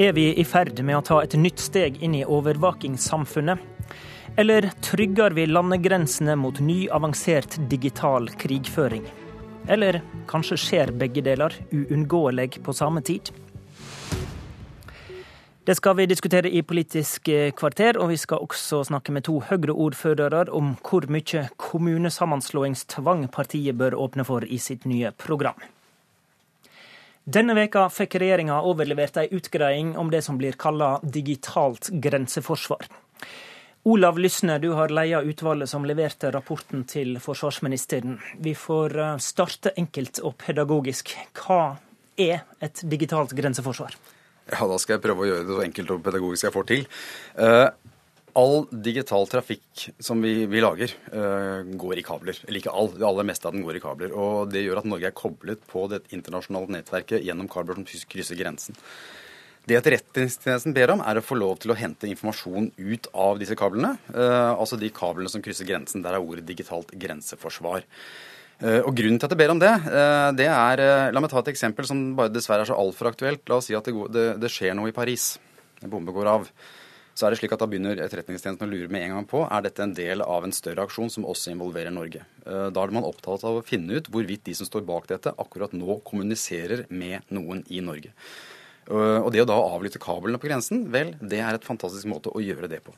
Er vi i ferd med å ta et nytt steg inn i overvåkingssamfunnet? Eller trygger vi landegrensene mot ny, avansert digital krigføring? Eller kanskje skjer begge deler uunngåelig på samme tid? Det skal vi diskutere i Politisk kvarter, og vi skal også snakke med to Høyre-ordførere om hvor mye kommunesammenslåingstvang partiet bør åpne for i sitt nye program. Denne veka fikk regjeringa overlevert ei utgreiing om det som blir kalla digitalt grenseforsvar. Olav Lysne, du har leia utvalget som leverte rapporten til forsvarsministeren. Vi får eh, starte enkelt og pedagogisk. Hva er et digitalt grenseforsvar? Ja, Da skal jeg prøve å gjøre det så enkelt og pedagogisk jeg får til. All digital trafikk som vi, vi lager, uh, går i kabler. Eller ikke all, det aller meste av den går i kabler. Og det gjør at Norge er koblet på det internasjonale nettverket gjennom kabler som krysser grensen. Det Etterretningstjenesten ber om, er å få lov til å hente informasjon ut av disse kablene. Uh, altså de kablene som krysser grensen. Der er ordet digitalt grenseforsvar. Uh, og Grunnen til at jeg ber om det, det er La meg ta et eksempel som bare dessverre er så altfor aktuelt. La oss si at det, det, det, skjer noe i Paris. En bombe går av. Så er det slik at Da begynner Etterretningstjenesten å lure med en gang på er dette en del av en større aksjon som også involverer Norge. Da er man opptatt av å finne ut hvorvidt de som står bak dette, akkurat nå kommuniserer med noen i Norge. Og det å da avlytte kablene på grensen, vel, det er et fantastisk måte å gjøre det på.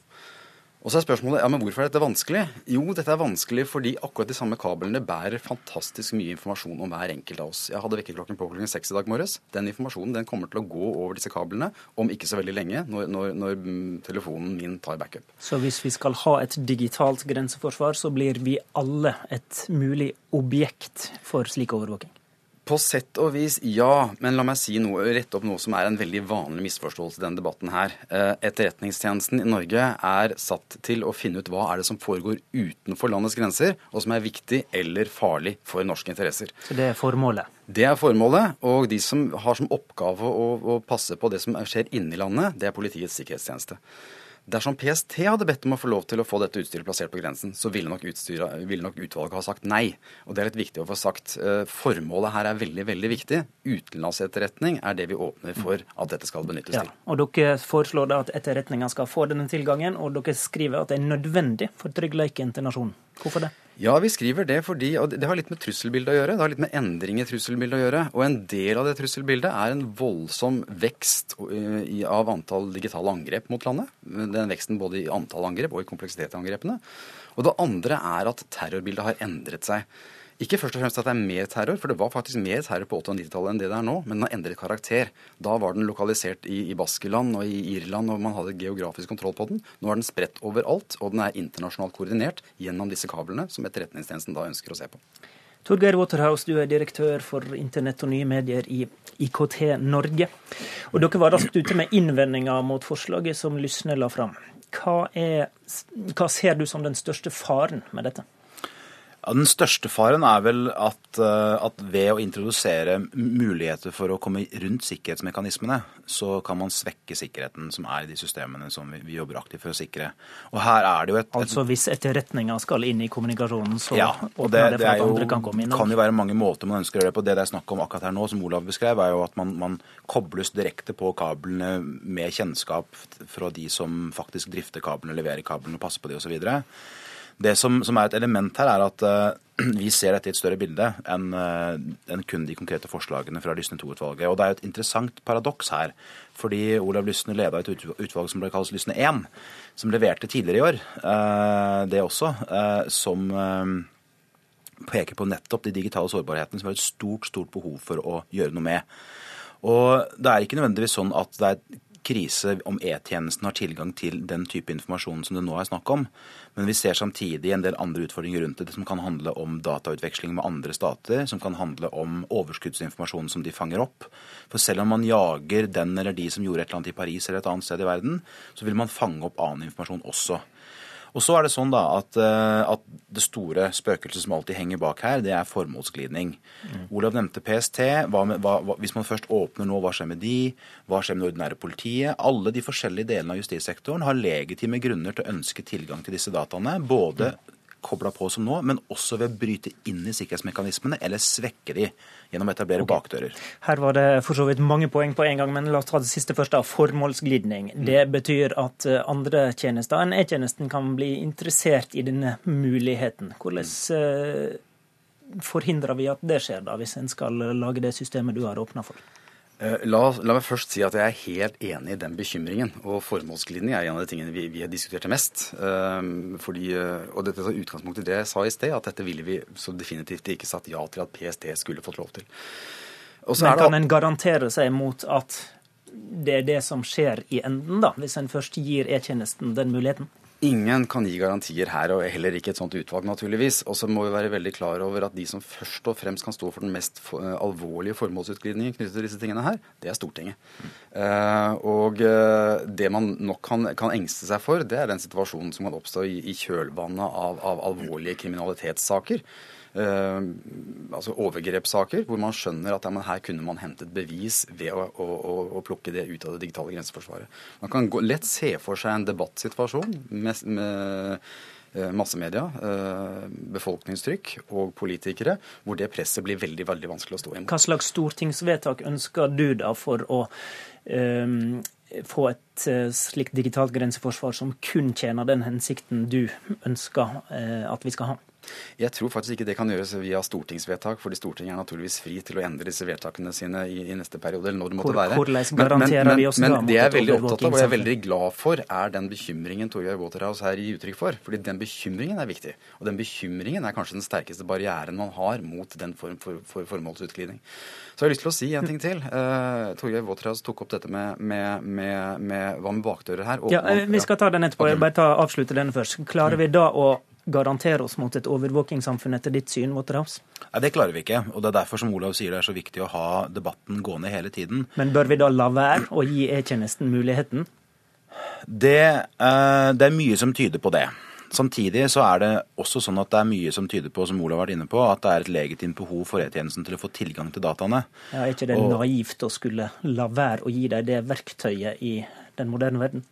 Og så er spørsmålet ja, men hvorfor er dette vanskelig? Jo, dette er vanskelig fordi akkurat de samme kablene bærer fantastisk mye informasjon om hver enkelt av oss. Jeg hadde vekkerklokken på klokken seks i dag morges. Den informasjonen den kommer til å gå over disse kablene om ikke så veldig lenge, når, når, når mm, telefonen min tar backup. Så hvis vi skal ha et digitalt grenseforsvar, så blir vi alle et mulig objekt for slik overvåking? På sett og vis ja, men la meg si noe, rette opp noe som er en veldig vanlig misforståelse i denne debatten her. Eh, etterretningstjenesten i Norge er satt til å finne ut hva er det som foregår utenfor landets grenser, og som er viktig eller farlig for norske interesser. Så det er formålet? Det er formålet, og de som har som oppgave å, å passe på det som skjer inni landet, det er Politiets sikkerhetstjeneste. Dersom PST hadde bedt om å få lov til å få dette utstyret plassert på grensen, så ville nok, utstyret, ville nok, utvalget ha sagt nei. Og det er litt viktig å få sagt. Eh, formålet her er veldig, veldig viktig. Utenlandsetterretning er det vi åpner for at dette skal benyttes ja, til. Og dere foreslår da at etterretninga skal få denne tilgangen, og dere skriver at det er nødvendig for tryggheten til nasjonen. Hvorfor det? Ja, vi skriver det fordi og Det har litt med trusselbildet å gjøre. Det har litt med endring i trusselbildet å gjøre. Og en del av det trusselbildet er en voldsom vekst av antall digitale angrep mot landet. Den veksten både i antall angrep og i kompleksitet i angrepene. Og det andre er at terrorbildet har endret seg. Ikke først og fremst at det er mer terror, for det var faktisk mer terror på 80- og 90-tallet enn det det er nå, men den har endret karakter. Da var den lokalisert i, i Baskeland og i Irland, og man hadde geografisk kontroll på den. Nå er den spredt overalt, og den er internasjonalt koordinert gjennom disse kablene, som Etterretningstjenesten da ønsker å se på. Torgeir Waterhouse, du er direktør for internett og nye medier i IKT Norge. Og dere var raskt ute med innvendinger mot forslaget som Lysne la fram. Hva, er, hva ser du som den største faren med dette? Ja, den største faren er vel at, eh, at, ved å introdusere muligheter for å komme rundt sikkerhetsmekanismene, så kan man svekke sikkerheten som er i de systemene som vi, vi jobber aktivt for å sikre. Og her er det jo et... Altså hvis etterretninga skal inn i kommunikasjonen, så ja, og det, det, for at andre kan komme inn? Det kan jo være mange måter man ønsker å gjøre det på. Det det er snakk om akkurat her nå, som Olav beskrev, er jo at man, man kobles direkte på kablene med kjennskap fra de som faktisk drifter kablene, leverer kablene passer på de osv. Det som, som, er et element her, er at uh, vi ser dette i et større bilde enn uh, en kun de konkrete forslagene fra Lysne II-utvalget. Og det er jo et interessant paradoks her. Fordi Olav Lysne leda et utvalg som ble kalt Lysne 1, som leverte tidligere i år, uh, det også, som peker på nettopp de digitale sårbarhetene som har et stort, stort behov for å gjøre noe med. Og det er ikke nødvendigvis sånn at det er krise om E-tjenesten har tilgang til den type informasjon som det nå er snakk om. Men vi ser samtidig en del andre utfordringer rundt det, som kan handle om datautveksling med andre stater, som kan handle om overskuddsinformasjon som de fanger opp. For selv om man jager den eller de som gjorde et eller annet i Paris eller et annet sted i verden, så vil man fange opp annen informasjon også. Og så er det sånn da at, eh, at det store spøkelset som alltid henger bak her, det er formålsglidning. Mm. Olav nevnte PST. Hva med, hva, hvis man først åpner nå, hva skjer med de? Hva skjer med det ordinære politiet? Alle de forskjellige delene av justissektoren har legitime grunner til å ønske tilgang til disse dataene. Både kobla på som nå, men også ved å bryte inn i sikkerhetsmekanismene eller svekke de gjennom å etablere okay. bakdører. Her var det for så vidt mange poeng på en gang, men la oss ta det siste først. da, Formålsglidning. Mm. Det betyr at eh, andre tjenester enn E-tjenesten kan bli interessert i denne muligheten. Hvordan mm. forhindrer vi at det skjer, da, hvis en skal lage det systemet du har åpna for? Eh, la, la, meg først si at jeg er helt enig i den bekymringen. Og formålsglidning er en av de tingene vi, vi har diskutert mest. Um, fordi, eh, og dette tar utgangspunkt i det jeg sa i sted, at dette ville vi så definitivt ikke satt ja til at PST skulle fått lov til. Men kan en garantere seg mot at det er det som skjer i enden, da, hvis en først gir E-tjenesten den muligheten? Ingen kan gi garantier her, og heller ikke et sånt utvalg, naturligvis. Og så må vi være veldig klar over at de som først og fremst kan stå for den mest eh, alvorlige formålsutglidningen knyttet til disse tingene her, det er Stortinget. Uh, og uh, det man nok kan, kan, engste seg for, det er den situasjonen som kan oppstå i, i kjølvannet av, av alvorlige kriminalitetssaker. Uh, altså overgrepssaker, hvor man skjønner at ja, her kunne man hentet bevis ved å, å, å, plukke det ut av det digitale grenseforsvaret. Man kan gå, lett se for seg en debattsituasjon med, med uh, massemedia, uh, befolkningstrykk og politikere, hvor det presset blir veldig veldig vanskelig å stå imot. Hva slags stortingsvedtak ønsker du da for å um få et slikt digitalt grenseforsvar som kun tjener den hensikten du ønsker at vi skal ha? Jeg tror faktisk ikke det kan gjøres via stortingsvedtak, fordi Stortinget er naturligvis fri til å endre disse vedtakene sine i, i neste periode, eller når det måtte være. Men, men, men, men det jeg er veldig opptatt av, og jeg er veldig glad for, er den bekymringen Torgeir Waterhouse her gir uttrykk for. Fordi den bekymringen er viktig. Og den bekymringen er kanskje den sterkeste barrieren man har mot den form for, for formålsutglidning. Så jeg har lyst til å si en ting til. Uh, Torgeir Waterhouse tok opp dette med, med, med, med hva med bakdører her. Og, ja, eh, vi skal ta den etterpå. Jeg bare ta, avslutte denne først. Klarer vi da å garantere oss mot et overvåkingssamfunn etter ditt syn, Waterhouse? Nei, Det klarer vi ikke. og Det er derfor som Olav sier det er så viktig å ha debatten gående hele tiden. Men bør vi da la være å gi E-tjenesten muligheten? Det, eh, det, er mye som tyder på det. Samtidig så er det også sånn at det er mye som tyder på, som Olav har vært inne på, at det er et legitimt behov for E-tjenesten til å få tilgang til dataene. Ja, Er ikke det og... naivt å skulle la være å gi dem det verktøyet i den moderne verden?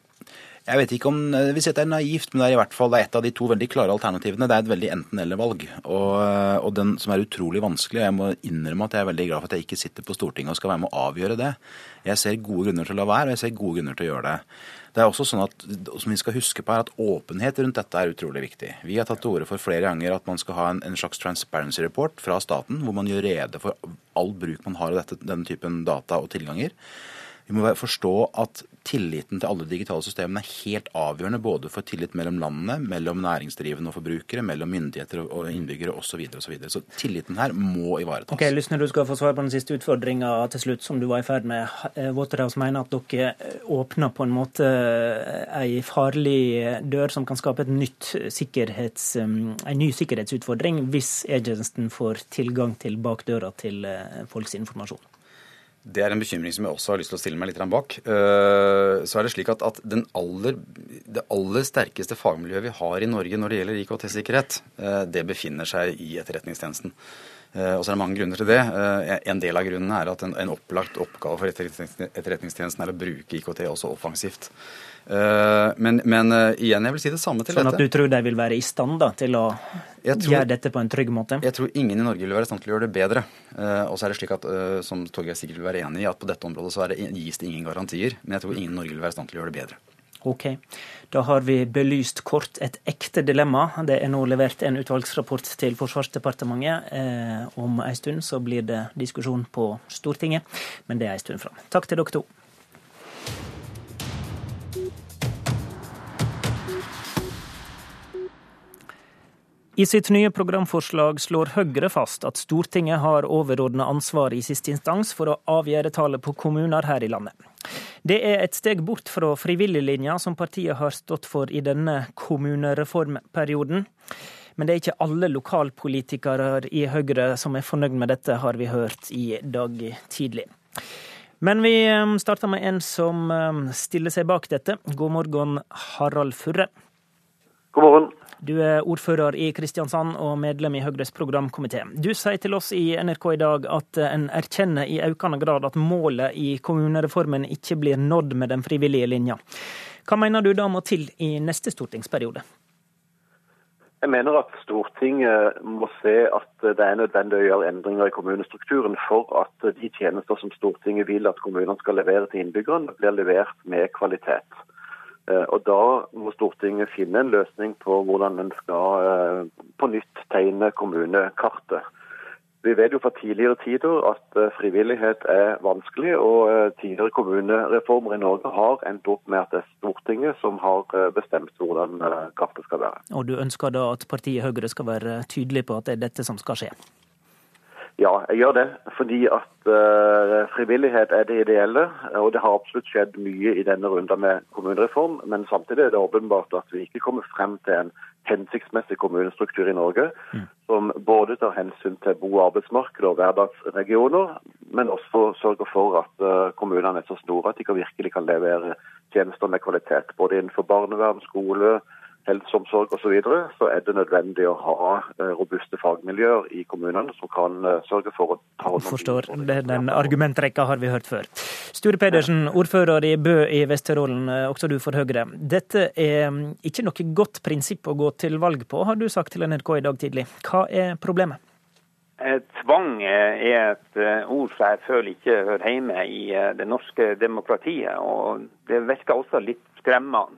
Jeg vet ikke om hvis vi sier det er naivt, men det er i hvert fall et av de to veldig klare alternativene. Det er et veldig enten-eller-valg. Og, eh, og, den som er utrolig vanskelig. og Jeg må innrømme at jeg er veldig glad for at jeg ikke sitter på Stortinget og skal være med å avgjøre det. Jeg ser gode grunner til å la være, og jeg ser gode grunner til å gjøre det. Det er også sånn at, som vi skal huske på her, at Åpenhet rundt dette er utrolig viktig. Vi har tatt til orde for flere ganger at man skal ha en, en, slags transparency report fra staten, hvor man gjør rede for all bruk man har av denne typen data og tilganger. Vi må forstå at tilliten til alle digitale systemene er helt avgjørende både for tillit mellom landene, mellom næringsdrivende og forbrukere, mellom myndigheter og innbyggere osv. Så, videre, og så, videre. så tilliten her må ivaretas. Ok, Lysner, du skal få svare på den siste utfordringa til slutt, som du var i ferd med. Eh, Waterhouse mener at dere eh, åpner på en måte eh, ei farlig dør som kan skape en ny sikkerhetsutfordring hvis e-tjenesten får tilgang til bakdøra til folks informasjon. Det er en bekymring som jeg også har lyst til å stille meg litt bak. Eh, så er det slik at, at aller, det aller sterkeste fagmiljøet vi har i Norge når det gjelder IKT-sikkerhet, eh, det befinner seg i Etterretningstjenesten. Eh, og så er det mange grunner til det. En del av grunnene er at en, en opplagt oppgave for Etterretningstjenesten er å bruke IKT også offensivt. Eh, men, men, eh, igjen, jeg vil si det samme til sånn dette. Sånn at du tror de vil være i stand da, til å tror, gjøre dette på en trygg måte? Jeg tror ingen i Norge vil være i stand til å gjøre det bedre. Eh, og så er det slik at, som Torgeir sikkert vil være enig i, at på dette området så det, gis det ingen garantier. Men jeg tror ingen i Norge vil være i stand til å gjøre det bedre. Ok, Da har vi belyst kort et ekte dilemma. Det er nå levert en utvalgsrapport til Forsvarsdepartementet. Eh, om en stund så blir det diskusjon på Stortinget, men det er en stund fram. Takk til dere to. I sitt nye programforslag slår Høyre fast at Stortinget har overordna ansvar i siste instans for å avgjøre tallet på kommuner her i landet. Det er et steg bort fra frivilliglinja som partiet har stått for i denne kommunereformperioden. Men det er ikke alle lokalpolitikere i Høyre som er fornøyd med dette, har vi hørt i dag tidlig. Men vi um, starter med en som um, stiller seg bak dette. God morgen, Harald Furre. God morgen. Du er ordfører i Kristiansand og medlem i Høyres programkomité. Du sier til oss i NRK i dag at en erkjenner i økende grad at målet i kommunereformen ikke blir nådd med den frivillige linja. Hva mener du da må til i neste stortingsperiode? Jeg mener at Stortinget må se at det er nødvendig å gjøre endringer i kommunestrukturen for at de tjenester som Stortinget vil at kommunene skal levere til innbyggerne, blir levert med kvalitet. Eh, og Da må Stortinget finne en løsning på hvordan en skal eh, på nytt tegne kommunekartet. Vi vet jo fra tidligere tider at eh, frivillighet er vanskelig, og tidligere kommunereformer i Norge har endt opp med at det er Stortinget som har bestemt hvordan kartet skal være. Og du ønsker da at partiet Høyre skal være tydelig på at det er dette som skal skje? Ja, jeg gjør det. Fordi at uh, frivillighet er det ideelle. Og det har absolutt skjedd mye i denne runden med kommunereform. Men samtidig er det åpenbart at vi ikke kommer frem til en hensiktsmessig kommunestruktur i Norge mm. som både tar hensyn til bo- og arbeidsmarked og hverdagsregioner, men også sørger for at uh, kommunene er så store at de virkelig kan levere tjenester med kvalitet. Både innenfor barnevern, skole, helseomsorg osv., så, videre, så er det nødvendig å ha eh, robuste fagmiljøer i kommunene som kan eh, sørge for å ta hånd om Forstår. Den argumentrekka har vi hørt før. Sture Pedersen, ordfører i Bø i Vesterålen, eh, også du for Høyre. Dette er mm, ikke noe godt prinsipp å gå til valg på, har du sagt til NRK i dag tidlig. Hva er problemet? Tvang er et ord som jeg føler ikke hører hjemme i det norske demokratiet. og Det virker også litt skremmende.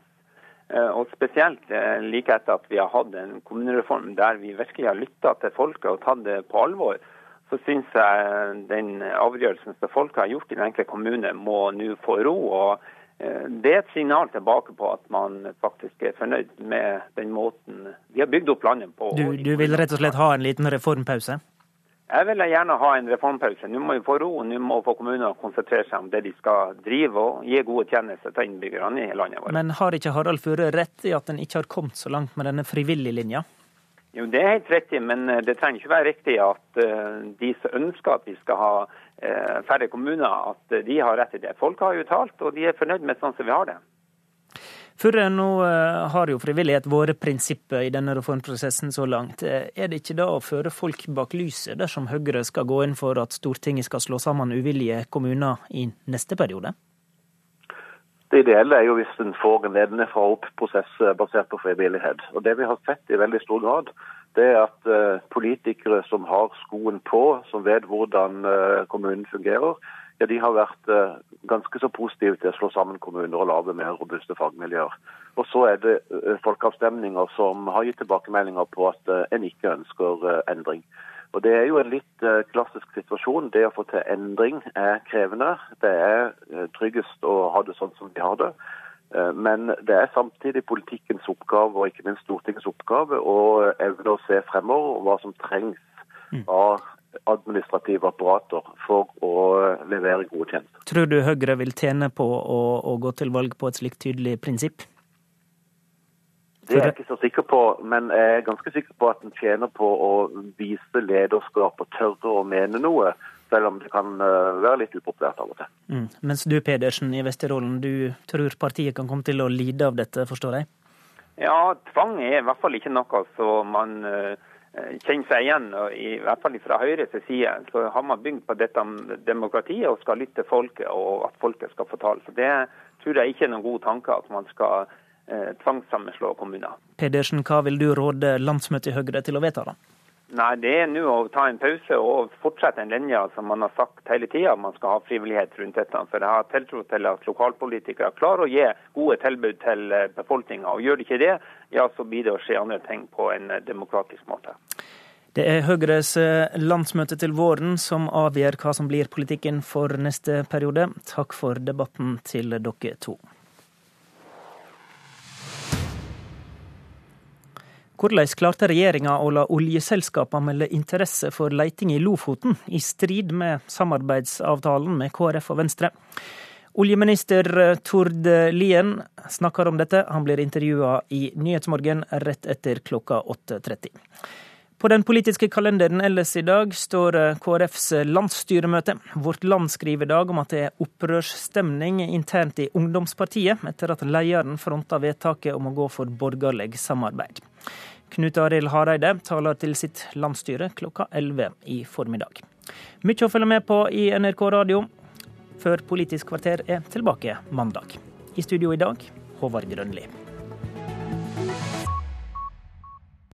Eh, og Spesielt eh, like etter at vi har hatt en kommunereform der vi virkelig har lytta til folket og tatt det på alvor, så syns jeg den avgjørelsen som folket har gjort i den enkelte kommune, må nå få ro. og eh, Det er et signal tilbake på at man faktisk er fornøyd med den måten vi har bygd opp landet på. Du, du vil rett og slett ha en liten reformpause? Jeg vil gjerne ha en reformpause. Nå må vi få ro. Nå må få kommunene konsentrere seg om det de skal drive og gi gode tjenester til innbyggerne i landet vårt. Men har ikke Harald Fure rett i at en ikke har kommet så langt med denne frivillige linja? Jo, Det er helt riktig, men eh, det trenger ikke være riktig at uh, de som ønsker at vi skal ha uh, færre kommuner, at de har rett i det. Folk har jo talt, og de er fornøyd med sånn som vi har det. Før nå eh, har jo frivillighet vært prinsippet i denne reformprosessen så langt. Eh, er det ikke da å føre folk bak lyset dersom Høyre skal gå inn for at Stortinget skal slå sammen uvillige kommuner i neste periode? Det ideelle er jo hvis en får en nedenfra opp-prosess eh, basert på frivillighet. Og Det vi har sett i veldig stor grad, det er at politikere som har skoen på, som vet hvordan kommunen fungerer, ja, de har vært eh, ganske så positive til å slå sammen kommuner og lage mer robuste fagmiljøer. Og så er det eh, folkeavstemninger som har gitt tilbakemeldinger på at eh, en ikke ønsker endring. Og Det er jo en litt klassisk situasjon. Det å få til endring er krevende. Det er tryggest å ha det sånn som vi har det. Men det er samtidig politikkens oppgave og ikke minst Stortingets oppgave å evne å se fremover hva som trengs mm. av administrative apparater for å levere gode tjenester. Tror du Høyre vil tjene på å, å gå til valg på et slikt tydelig prinsipp? Det er jeg ikke så sikker på, men jeg er ganske sikker på at en tjener på å vise lederskap og tørre å mene noe, selv om det kan eh, være litt upopulært av og til. Mm. Mens du Pedersen i Vesterålen, du tror partiet kan komme til å lide av dette, forstår jeg? Ja, tvang er i hvert fall ikke noe som man uh Eh, kjenner seg igjen. og I hvert fall fra Høyres side så har man bygd på dette demokratiet og skal lytte til folket, og at folket skal få tale. Så Det tror jeg ikke er noen god tanke at man skal eh, tvangssammenslå kommuner. Pedersen, hva vil du råde landsmøtet i Høyre til å vedta? da? Nei, Det er nå å ta en pause og fortsette en linje som man har sagt hele tida. Man skal ha frivillighet rundt dette. For jeg har tiltro til at lokalpolitikere klarer å gi gode tilbud til eh, befolkninga. Og gjør de ikke det, ja, så blir det å skje andre ting på en eh, demokratisk måte. Det er Høyres eh, landsmøte til våren som avgjør hva som blir politikken for neste periode. Takk for debatten til dere to. Hvordan klarte regjeringa å la oljeselskapene melde interesse for leiting i Lofoten, i strid med samarbeidsavtalen med KrF og Venstre? Oljeminister Tord Lien snakker om dette. Han blir intervjua i Nyhetsmorgen rett etter klokka 8.30. På den politiske kalenderen ellers i dag står KrFs landsstyremøte. Vårt Land skriver i dag om at det er opprørsstemning internt i ungdomspartiet, etter at lederen fronta vedtaket om å gå for borgerlig samarbeid. Knut Arild Hareide taler til sitt landsstyre klokka 11 i formiddag. Mykje å følge med på i NRK radio, før Politisk kvarter er tilbake mandag. I studio i dag, Håvard Grønli.